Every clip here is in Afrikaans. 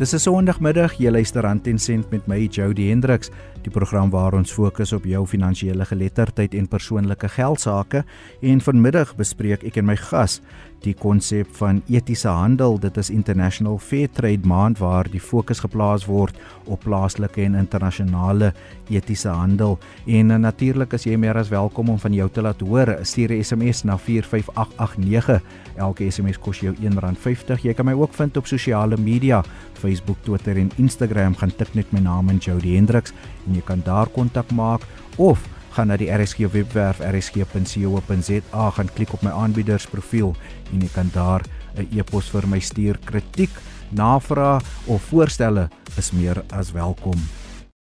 Dis 'n Sondagmiddag, jy luister aan Ten Cent met my Jody Hendriks, die program waar ons fokus op jou finansiële geletterdheid en persoonlike geld sake. En vanmiddag bespreek ek en my gas die konsep van etiese handel. Dit is International Fair Trade Maand waar die fokus geplaas word op plaaslike en internasionale etiese handel. En uh, natuurlik is jy meer as welkom om van jou te laat hoor. Stuur 'n SMS na 45889. Elke SMS kos jou R1.50. Jy kan my ook vind op sosiale media, Facebook, Twitter en Instagram. Gaan tik net my naam in Jody Hendriks en jy kan daar kontak maak of gaan na die RSG webwerf rsg.co.za gaan klik op my aanbiedersprofiel en jy kan daar 'n e-pos vir my stuur kritiek, navrae of voorstelle is meer as welkom.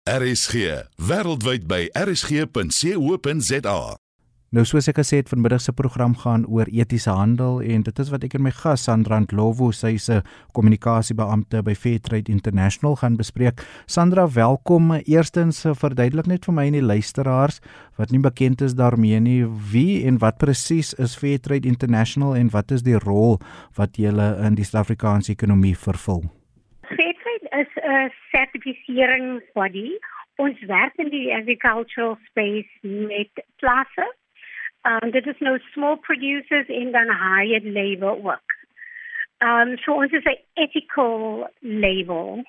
RSG wêreldwyd by rsg.co.za Nou soos ek gesê het, vanmiddag se program gaan oor etiese handel en dit is wat ek en my gas Sandra Ndlovu, sy is 'n kommunikasiebeampte by Fairtrade International gaan bespreek. Sandra, welkom. Eerstens verduidelik net vir my en die luisteraars wat nie bekend is daarmee nie, wie en wat presies is Fairtrade International en wat is die rol wat julle in die Suid-Afrikaanse ekonomie vervul? Fairtrade is 'n sertifiseringsbody. Ons werk in die agricultural space met plase Um, dit is nou small producers en dan hired labor ook. Um, so ons is 'n ethical label.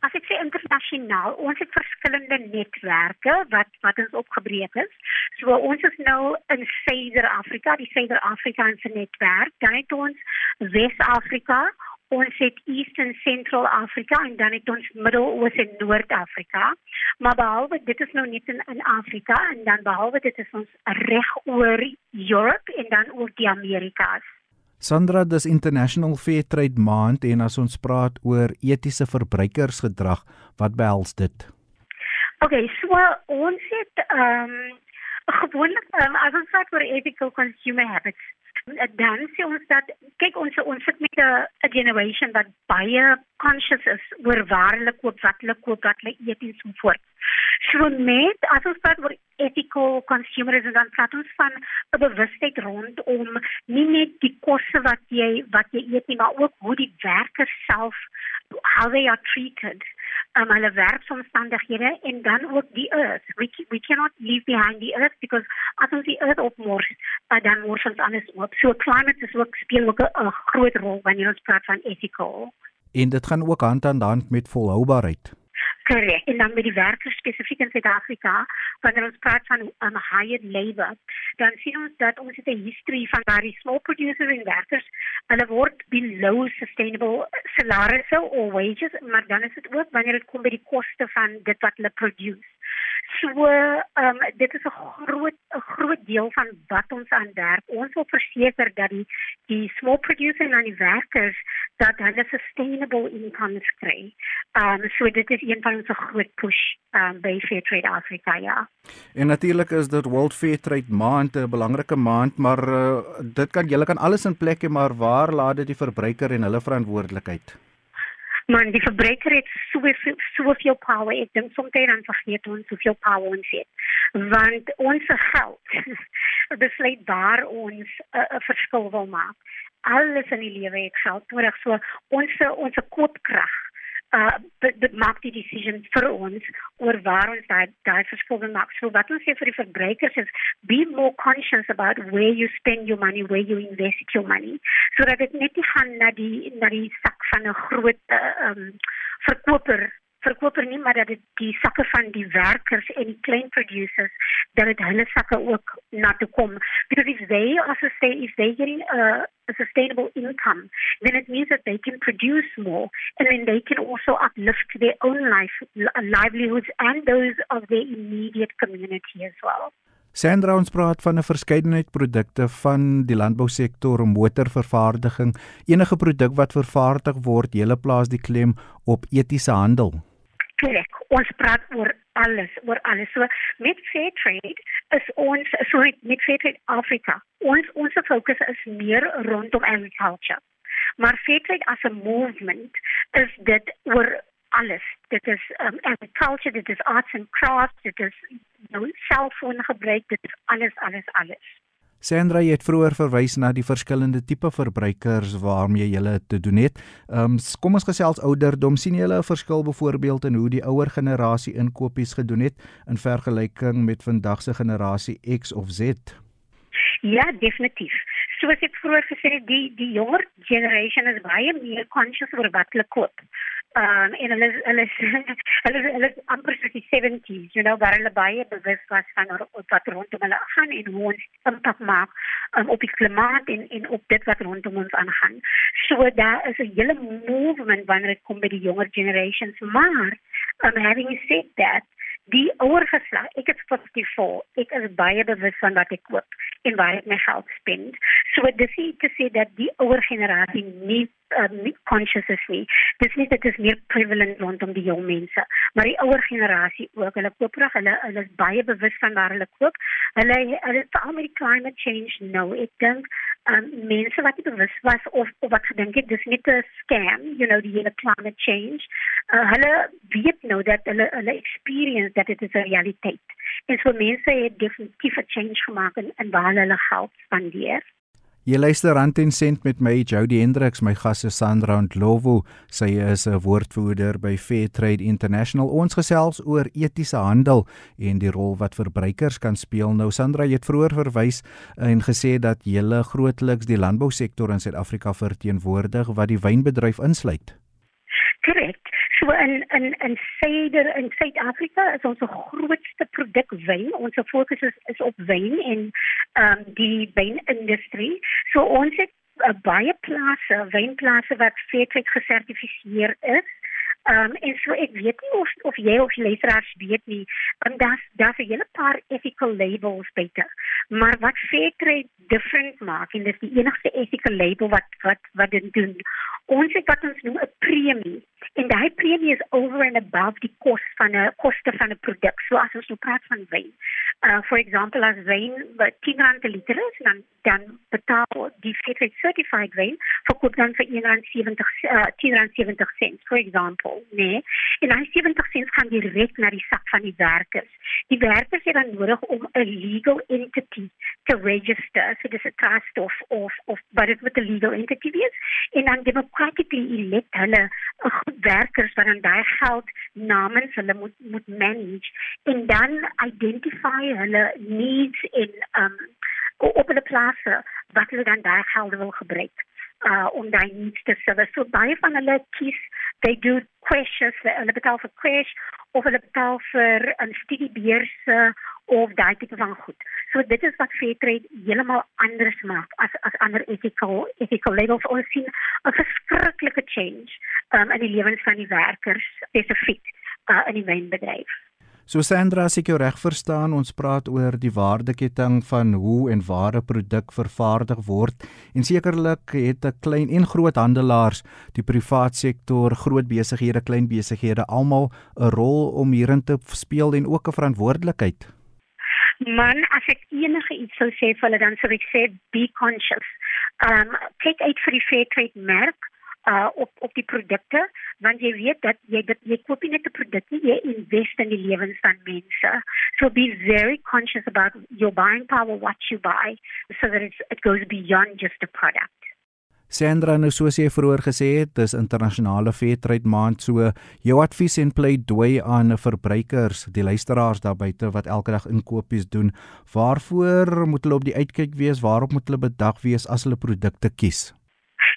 As ek sê internasionaal, ons het verskillende netwerke wat wat ons opgebreek is. So ons is nou in Suider-Afrika, die Suider-Afrikaanse netwerk. Dan het ons Wes-Afrika, ons het East en Central Afrika en dan het ons Middel-Oos en Noord-Afrika. Maar behalwe dit is nou net in, in Afrika en dan behalwe dit is ons reg oor Europe en dan ook die Amerikas. Sandra, dis International Fair Trade Maand en as ons praat oor etiese verbruikersgedrag, wat behels dit? OK, so ons het ehm um, gewoonlik um, as ons praat oor ethical consumer habits, dan sê ons dat kyk ons ons sit met 'n generation wat baie conscious is oor waar hulle koop, wat hulle koop, wat hulle eet en so voort. So net as ons praat oor ethical consumerism dan praat ons van 'n bewustheid rondom nie net die kosse wat jy wat jy eet nie, maar ook hoe die werkers self how they are treated um, hulle werksomstandighede en dan ook die earth. We, we cannot leave behind the earth because as ons die earth opmors, uh, dan mors ons alles op. So climate is ook speel ook 'n groot rol wanneer ons praat van ethical. En dit gaan ook hand aan hand met volhoubaarheid. Korrek. En dan met die werkers spesifiek in Suid-Afrika, wanneer ons praat van um, hired labor, dan sien ons dat ons het 'n history van daardie small producers en werkers, hulle word below sustainable salarisse or wages, maar dan is dit ook wanneer dit kom by die koste van dit wat hulle produce. So, ehm um, dit is 'n groot 'n groot deel van wat ons aan werk. Ons wil verseker dat die die small producer en die werkers dat hulle sustainable incomes kry. Ehm um, so dit is een van ons groot push ehm um, by Fair Trade Africa ja. En natuurlik is dit World Fair Trade Maand 'n belangrike maand, maar uh, dit kan julle kan alles in plek hê, maar waar laat dit die verbruiker en hulle verantwoordelikheid? Man die verbruiker het soveel soveel power ek dink soms dan vergeet ons soveel power ons het. Want ons geld besluit waar ons 'n uh, verskil wil maak. Alles in die lewe het geld nodig. So ons ons koopkrag uh dit maak die decision vir ons oor waar ons daai daai verskil wil maak. So wat ons sê vir die verbruikers is be more conscious about where you spend your money, where you invest your money. So dat dit net nie gaan na die na die sak van 'n groot uh, um verkoper verkoper nie maar dat dit die sakke van die werkers en die klein producers dat dit hulle sakke ook na toe kom. Because if they also say if they getting a, a sustainable income then it means that they can produce more and then they can also uplift their own life livelihoods and those of their immediate community as well. Sandra ons praat van 'n verskeidenheid produkte van die landbousektor, motorvervaardiging, enige produk wat vervaardig word, hele plaas die klem op etiese handel korrek. Ons praat oor alles, oor alles. So met fair trade is ons sorry, met fair trade Afrika. Ons ons fokus is meer rondom agriculture. Maar fair trade as 'n movement is dit oor alles. Dit is um, agriculture, dit is arts and crafts, dit is nou selfoon gebruik, dit is alles alles alles. Sandra het vroeër verwys na die verskillende tipe verbruikers waarmee jy te doen het. Ehm um, kom ons gesels ouderdom. sien jy 'n verskil byvoorbeeld in hoe die ouer generasie inkopies gedoen het in vergelyking met vandag se generasie X of Z? Ja, definitief. Soos ek vroeër gesê het, die die jonger generation is baie meer conscious oor wat hulle koop um en hulle hulle hulle hulle amper soos die 70s you know waar hulle baie bewus was van wat rondom hulle gaan en hoe ons impak maak um, op die klimaat en en op dit wat rondom ons aangaan. So daar is 'n hele movement wanneer dit kom by die jonger generations maar um having said that die ouer geslag ek is 54 ek is baie bewus van wat ek koop en waar ek my geld spend. So dis nie te sê dat die ouer generasie nie um, nie conscious is nie. Dis nie dat dit meer prevalent rondom die jong mense. Maar die ouer generasie ook hulle koop reg hulle hulle is baie bewus van waar hulle koop. Hulle hulle is al met die climate change nou ek dink um, mense wat nie bewus was of, of wat gedink het dis net 'n scam you know die hele climate change. Uh, hulle weet nou dat hulle hulle experience dat dit is 'n realiteit. En so mense het definitief 'n change gemaak in, in waar hulle geld spandeer Jy luister rand en sent met my Jody Hendriks, my gas is Sandra Ndlovu. Sy is 'n woordvoerder by Fairtrade International. Ons gesels oor etiese handel en die rol wat verbruikers kan speel. Nou Sandra, jy het vroeër verwys en gesê dat jy grootliks die landbousektor in Suid-Afrika verteenwoordig wat die wynbedryf insluit. So in in in Suider in Suid-Afrika is ons grootste produk wyn. Ons fokus is is op wyn en ehm um, die wynindustrie. So ons het uh, baie plase, wynplase wat feitelik gesertifiseer is. Ehm um, en so ek weet nie of of jy of luisteraars weet nie, want daar's daar's 'n hele paar ethical labels beter. Maar wat Fairtrade different maak en dis die enigste ethical label wat wat wat dit doen. Ons het wat ons noem 'n premie En daai premie is over and above die kos van 'n koste van 'n produk. So as ons nou praat van wyn. Uh for example as wyn wat 10 rand per liter is, dan dan betaal die Fairtrade certified wyn vir koop dan vir 1 rand 70 uh 10 rand 70 cents for example, nee. En daai 70 cents gaan direk na die sak van die werkers. Die werkers het dan nodig om 'n legal entity te register. So dis 'n trust of of of wat dit met 'n legal entity is en dan democratically elect hulle 'n werkers wat dan daai geld namens hulle moet moet manage en dan identify hulle needs in um op hulle plase wat hulle dan daai geld wil gebruik uh om daai needs te serve. So baie van hulle kies they do questions hulle betaal vir crash of hulle betaal vir 'n studiebeurse of daai tipe van goed. So dit is wat Fairtrade heeltemal anders maak as as ander ethical ethical labels ons sien 'n verskriklike change um, in die lewens van die werkers spesifiek uh, in die wynbedryf. So Sandra, as ek jou reg verstaan, ons praat oor die waardeketting van hoe en waar 'n produk vervaardig word en sekerlik het 'n klein en groot handelaars, die privaat sektor, groot besighede, klein besighede almal 'n rol om hierin te speel en ook 'n verantwoordelikheid. Man, as ek enige iets sou sê vir hulle dan sou ek sê be conscious. Um kyk uit vir die fair trade merk uh op op die produkte want jy weet dat jy dit jy koop net 'n produk nie jy invest in die lewens van mense so be very conscious about your buying power what you buy so that it's, it goes beyond just a product Sandra nou soos jy vroeër gesê het, dis internasionale Fairtrade maand so jou advies en pleidooi aan verbruikers, die luisteraars daar buite wat elke dag inkopies doen, waarvoor moet hulle op die uitkyk wees, waarop moet hulle bedag wees as hulle produkte kies?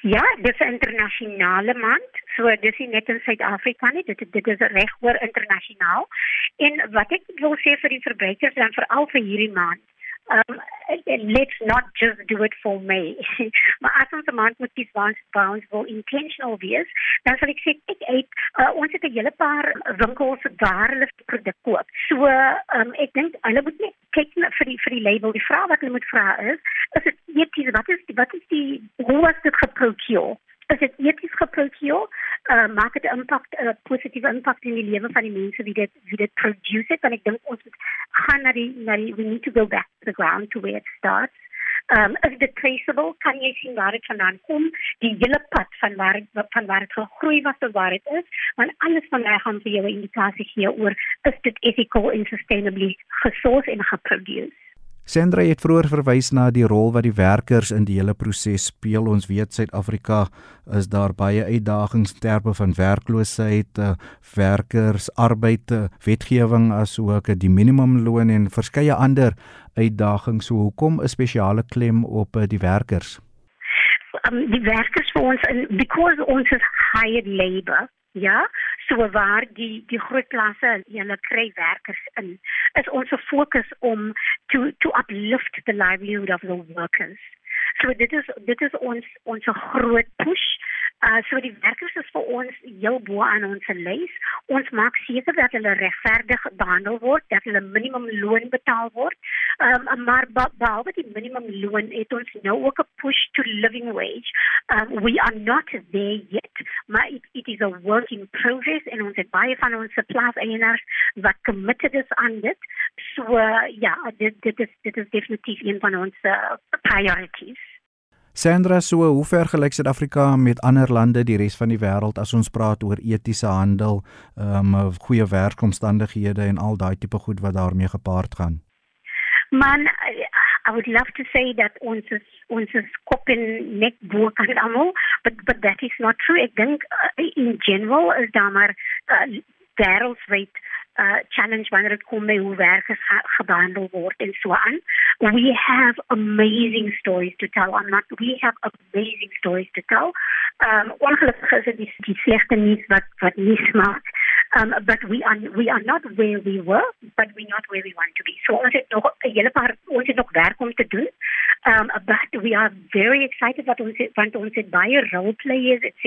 Ja, dis 'n internasionale maand. So dis nie net in Suid-Afrika nie, dit dit is regoor internasionaal. En wat ek wil sê vir die verbruikers dan veral vir hierdie maand, um let's not just do it for me. maar as ons 'n maand moet kies waar ons wil intentional wees, dan sal ek sê ek eet uh, ons het 'n hele paar winkels waar hulle produk koop. So um ek dink hulle moet net kyk vir die vir die label. Die vraag wat hulle moet vra is, is dit eties wat is die, wat is die hoe was dit geprocureer? Is dit eties geprocureer? Uh, maak dit 'n impak 'n uh, positiewe impak in die lewe van die mense wie dit wie dit produce het en ek dink ons moet gaan na die na die we need to go back to the ground to where it starts. Um is dit traceable? Kan jy sien waar dit vandaan kom? Die hele pad van waar van waar dit gegroei was tot waar dit is, want alles van daai gaan vir jou 'n indikasie gee oor is dit ethical and sustainably gesourced en geproduced. Sandra het vroeër verwys na die rol wat die werkers in die hele proses speel. Ons weet Suid-Afrika is daar baie uitdagings terme van werkloosheid, eh, werkers, arbeid, eh, wetgewing asook die minimumloon en verskeie ander uitdagings. So hoekom 'n spesiale klem op eh, die werkers? Um, die werkers vir ons in because ons is hired labor Ja, so waar die die groot klasse hulle kry werkers in is ons fokus om to to uplift the livelihood of the workers. So dit is dit is ons ons groot push Uh so die werkers is vir ons heel bo aan ons lys. Ons maak seker dat hulle regverdig behandel word, dat hulle minimum loon betaal word. Um maar behalwe die minimum loon het ons nou ook 'n push to living wage. Um we are not there yet, maar it, it is a work in progress en ons het baie van ons plaas eienaars wat committed is aan dit. So uh, ja, dit dit is dit is definitief een van ons uh, priorities. Sandra, so hoe ver gelyk Suid-Afrika met ander lande die res van die wêreld as ons praat oor etiese handel, ehm um, goeie werkomstandighede en al daai tipe goed wat daarmee gepaard gaan? Man, I would love to say that ons is ons is kop en nek bo kan almal, but but that is not true. Ek dink uh, in general is daar maar uh, wêreldwyd uh, challenge wanneer dit kom by hoe werkers ge gebehandel word en so aan. We have amazing stories to tell. I'm not we have amazing stories to tell. Um ongelukkig is dit die slegte nuus wat wat nie smaak. Um but we are we are not where we were, but we're not where we want to be. So ons het nog 'n hele paar ons het nog werk om te doen. Um but we are very excited that ons want ons het baie role players etc.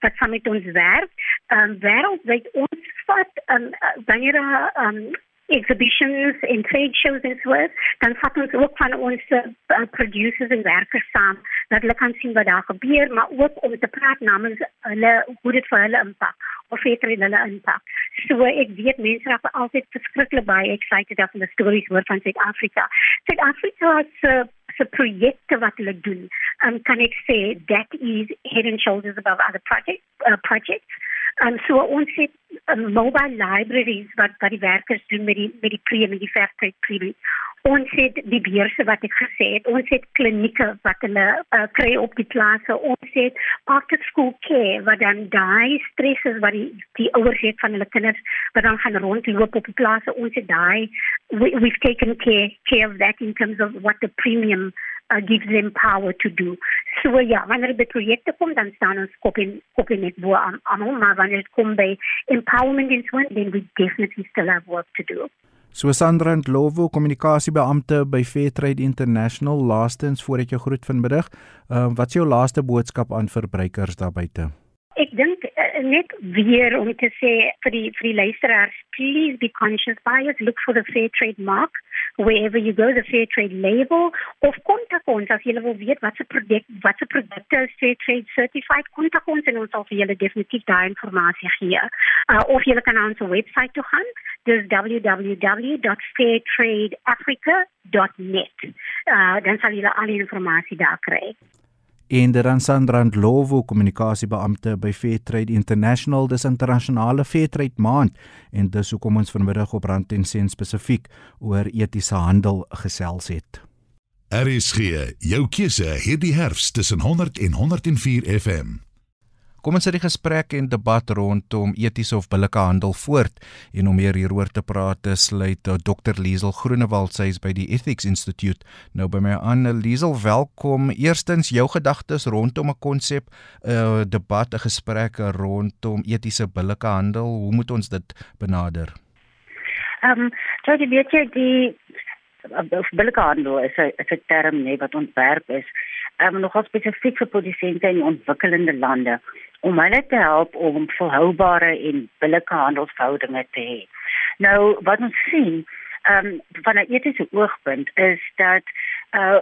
wat saam met ons werk. Um wêreldwyd ons vat um wanneer um exhibitions en trade shows en so is, dan vat ons ook van ons uh, producers en werkers saam dat hulle kan sien wat daar gebeur, maar ook om te praat namens hulle hoe dit vir hulle impak of het hulle hulle impak. So ek weet mense raak altyd verskriklik baie excited af van die stories hoor van Suid-Afrika. Suid-Afrika se se projekte wat hulle doen, um, kan ek sê that is head and shoulders above other projects uh, projects Um, so ons het mobile libraries wat wat die werkers doen met die met die pre met die fairtrade pre. Ons het die beurse wat ek gesê het. Ons het klinieke wat hulle uh, kry op die plase. Ons het after school care wat dan daai stresses wat die die ouers het van hulle kinders wat dan gaan rondloop op die plase. Ons het daai we, we've taken care care of that in terms of what the premium uh, gives them power to do. So ja, wanneer dit projekte kom dan staan ons kop in kop in dit bo aan aan maar wanneer dit kom by empowerment in one then we definitely still have work to do. So Sandra Ndlovu, kommunikasiebeampte by Fairtrade International, laastens voor ek jou groet vanmiddag. Uh, wat is jou laaste boodskap aan verbruikers daar buite? Ek dink uh, net weer om te sê vir die vir die luisteraars, please be conscious buyers look for the fair trade mark wherever you go the fair trade label of kontak ons as jy wil weet wat se produk wat se produkte is fair trade certified kontak ons en ons sal vir julle definitief daai inligting gee. Uh, of jy kan na ons webwerf toe gaan. Dis www.fairtradeafrica.net. Uh, dan sal jy al die inligting daar kry en der Sandra Ndlovu kommunikasiebeampte by Fairtrade International dis internasionale Fairtrade maand en dis hoekom ons vanmiddag op Rand en Sent spesifiek oor etiese handel gesels het. RSG, jou keuse hierdie herfs tussen 100 en 104 FM. Kom ons sit die gesprek en debat rondom etiese of billike handel voort en om meer hieroor te praat sluit eh, Dr Liesel Groenewald sy is by die Ethics Institute. Nou by my aan Liesel welkom. Eerstens jou gedagtes rondom 'n konsep 'n uh, debat 'n gesprek rondom etiese billike handel hoe moet ons dit benader? Ehm um, so die weet jy die billike handel is 'n is 'n term nee wat ontwerp is um, nogal spesifiek vir produsente in ontwikkelende lande om hulle te help om volhoubare en billike handelsverhoudinge te hê. Nou wat ons sien, ehm um, van 'n etiese oogpunt is dat uh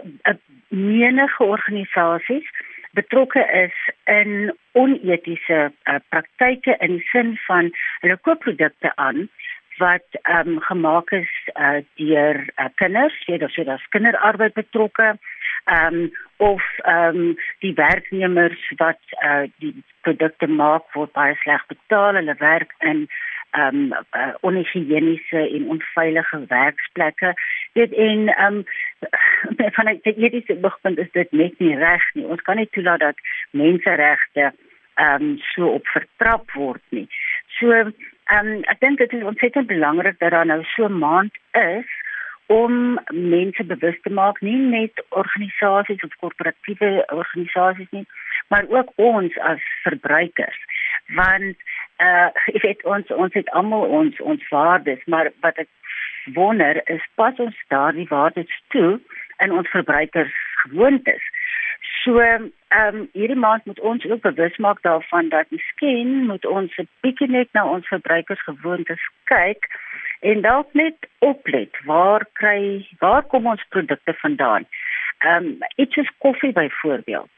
menige organisasies betrokke is in onetiese uh, praktyke in sin van hulle koop produkte aan wat ehm um, gemaak is uh, deur uh, kinders, jy of jy daar's kinderarbeid betrokke ehm um, of ehm um, die werknemers wat uh, die produkte maak word baie sleg betaal hulle werk in ehm um, uh, onhigiëniese en onveilige werksplekke. Dit en ehm um, van 'n etiese oogpunt is dit net nie reg nie. Ons kan nie toelaat dat menseregte ehm um, so op vertrap word nie. So ehm um, ek dink dit is ontsettend belangrik dat daar nou so 'n maand is om mense bewus te maak nie net organisasies of korporatiewe organisasies nie maar ook ons as verbruikers. Want uh ek weet ons ons het almal ons ons waardes maar wat ek wonder is pas ons daardie waardes toe in ons verbruikers gewoontes so ehm um, hierdie maand moet ons ook bewus maak daarvan dat miskien moet ons 'n bietjie net na ons verbruikers gewoontes kyk en dalk net oplet waar kry waar kom ons produkte vandaan ehm um, iets soos koffie byvoorbeeld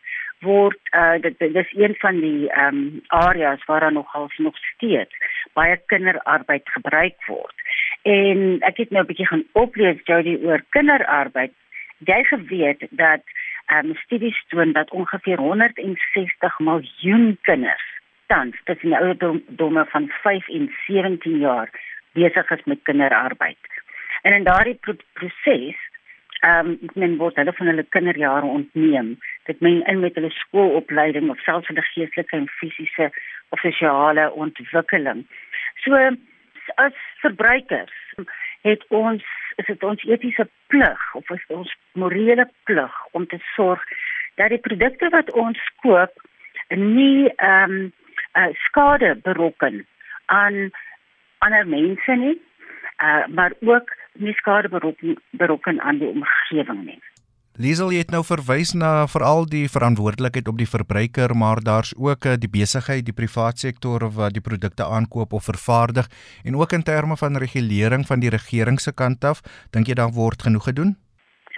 word uh, dit dis een van die ehm um, areas waar daar nogal nog steeds baie kinderarbeid gebruik word. En ek het nou 'n bietjie gaan oplees Jody oor kinderarbeid. Jy geweet dat ehm um, studies toon dat ongeveer 160 miljoen kinders tans tussen die ouderdomme van 5 en 17 jaar besig is met kinderarbeid. En in daardie proses ehm um, men word hulle van hulle kinderjare ontneem. Dit meng in met hulle skoolopleiding of selfs hulle geestelike en fisiese of sosiale ontwikkeling. So as verbruikers het ons is dit ons etiese plig of is ons morele plig om te sorg dat die produkte wat ons koop nie ehm um, uh, skade berokken aan ander mense nie, uh, maar ook nie skade berokken aan die omgewing nie. Liesel het nou verwys na veral die verantwoordelikheid op die verbruiker, maar daar's ook eh, die besigheid, die privaat sektor wat die produkte aankoop of vervaardig en ook in terme van regulering van die regering se kant af, dink jy daar word genoeg gedoen?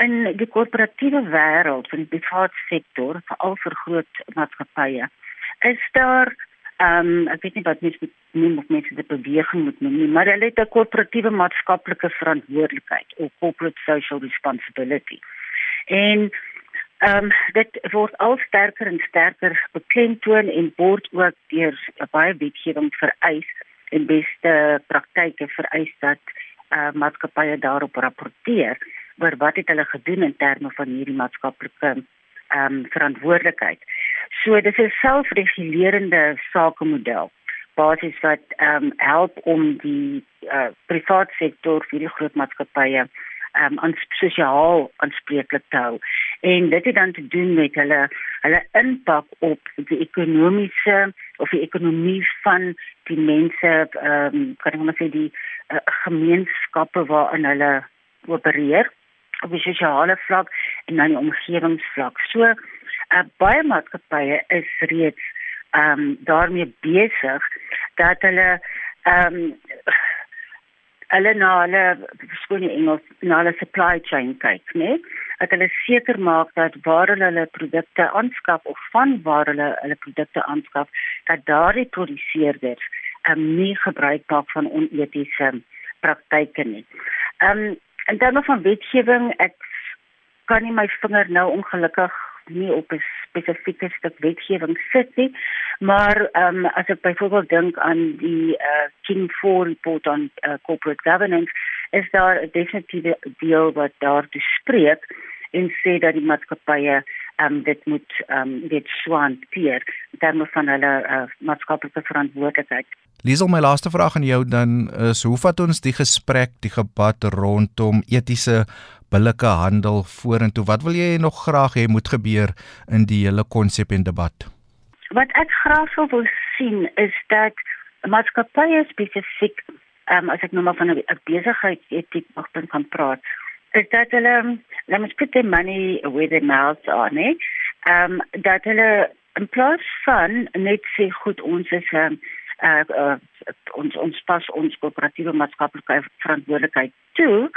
In die korporatiewe wêreld van die privaat sektor, veral vir groot maatskappye, is daar Ehm um, ek weet nie wat mens moet noem of mense dit beweging moet noem nie, maar hulle het 'n korporatiewe maatskaplike verantwoordelikheid, of corporate social responsibility. En ehm um, dit word al sterker en sterker beklemtoon en word ook deur baie wetgewing vereis en beste praktyke vereis dat eh uh, maatskappye daarop rapporteer oor wat het hulle gedoen in terme van hierdie maatskaplike ehm um, verantwoordelikheid. So dis 'n selfregulerende sakemodel basies wat ehm um, help om die uh, private sektor vir die groot maatskappye ehm um, aan sosiaal aanspreeklik te hou. En dit het dan te doen met hulle hulle impak op die ekonomiese of die ekonomie van die mense ehm um, kan ek maar sê die uh, gemeenskappe waarin hulle opereer op die sosiale vlak en dan die omgewingsvlak. So uh, baie maatskappye is reeds ehm um, daarmee besig dat hulle ehm um, hulle na hulle skoon in Engels na hulle supply chain kyk, né? Dat hulle seker maak dat waar hulle hulle produkte aanskaf of van waar hulle hulle produkte aanskaf, dat daardie produseerders um, nie gebruik maak van onetiese praktyke nie. Ehm um, dan nog van wetgewing, ek kan nie my vinger nou ongelukkig nie op 'n spesifieke stuk wetgewing sit nie, maar ehm um, as ek byvoorbeeld dink aan die eh uh, King 4 report on uh, corporate governance, is daar 'n definitiewe deel wat daar bespreek en sê dat die maatskappye ehm um, dit moet ehm um, dit swaanteer terme van hulle uh, maatskaplike verantwoordelikheid. Liesel, my laaste vraag aan jou dan is hoe vat ons die gesprek, die debat rondom etiese billike handel vorentoe. Wat wil jy nog graag hê moet gebeur in die hele konsep en debat? Wat ek graag sou wil sien is dat maatskappye spesifiek, um, as ek nou maar van 'n besigheidsetiek mag kan praat, is dat hulle, let me put their money where their mouths are, nee? Um, dat hulle in plaas van net sê goed ons is 'n um, uh, uh, ons ons pas ons koöperatiewe maatskaplike verantwoordelikheid toe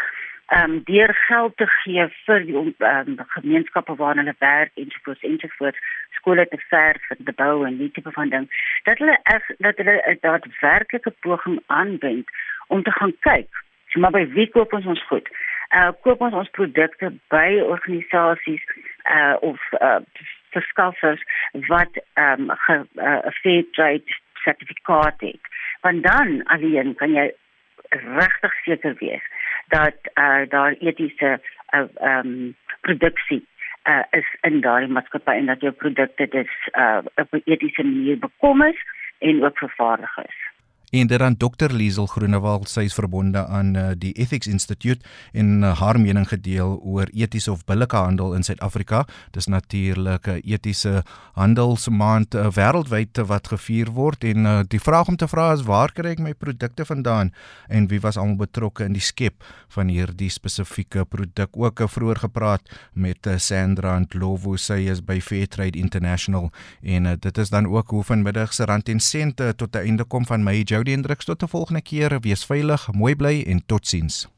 ehm um, deur geld te gee vir die um, gemeenskappe waar hulle werk en so voort en so voort skole te verf en te bou en die tipe van ding dat hulle as dat hulle 'n daadwerklike poging aanwend om te gaan kyk. So maar by wie koop ons ons goed? Uh koop ons ons produkte by organisasies uh of uh verskaffers wat ehm um, 'n uh, fair trade sertifikaat het. Want dan alleen kan jy regtig seker wees dat uh, daar etiese uh, um, produksie uh, is in daardie maatskappy en dat jou produkte dis uh, op 'n etiese manier bekom is en ook vervaardig is. En dan Dr Liesel Groenewald, sy is verbonde aan uh, die Ethics Institute en uh, haar mening gedeel oor etiese of billike handel in Suid-Afrika. Dis natuurlik 'n etiese handelsmaand uh, wêreldwyd wat gevier word en uh, die vraag om te vra is waar kry ek my produkte vandaan en wie was almal betrokke in die skep van hierdie spesifieke produk? Ook uh, vroeër gepraat met uh, Sandra Ndlovu, sy is by Fairtrade International en uh, dit is dan ook hoe vanmiddag se rand en sente tot 'n einde kom van my Jody Hendriks tot 'n volgende keer. Wees veilig, mooi bly en totsiens.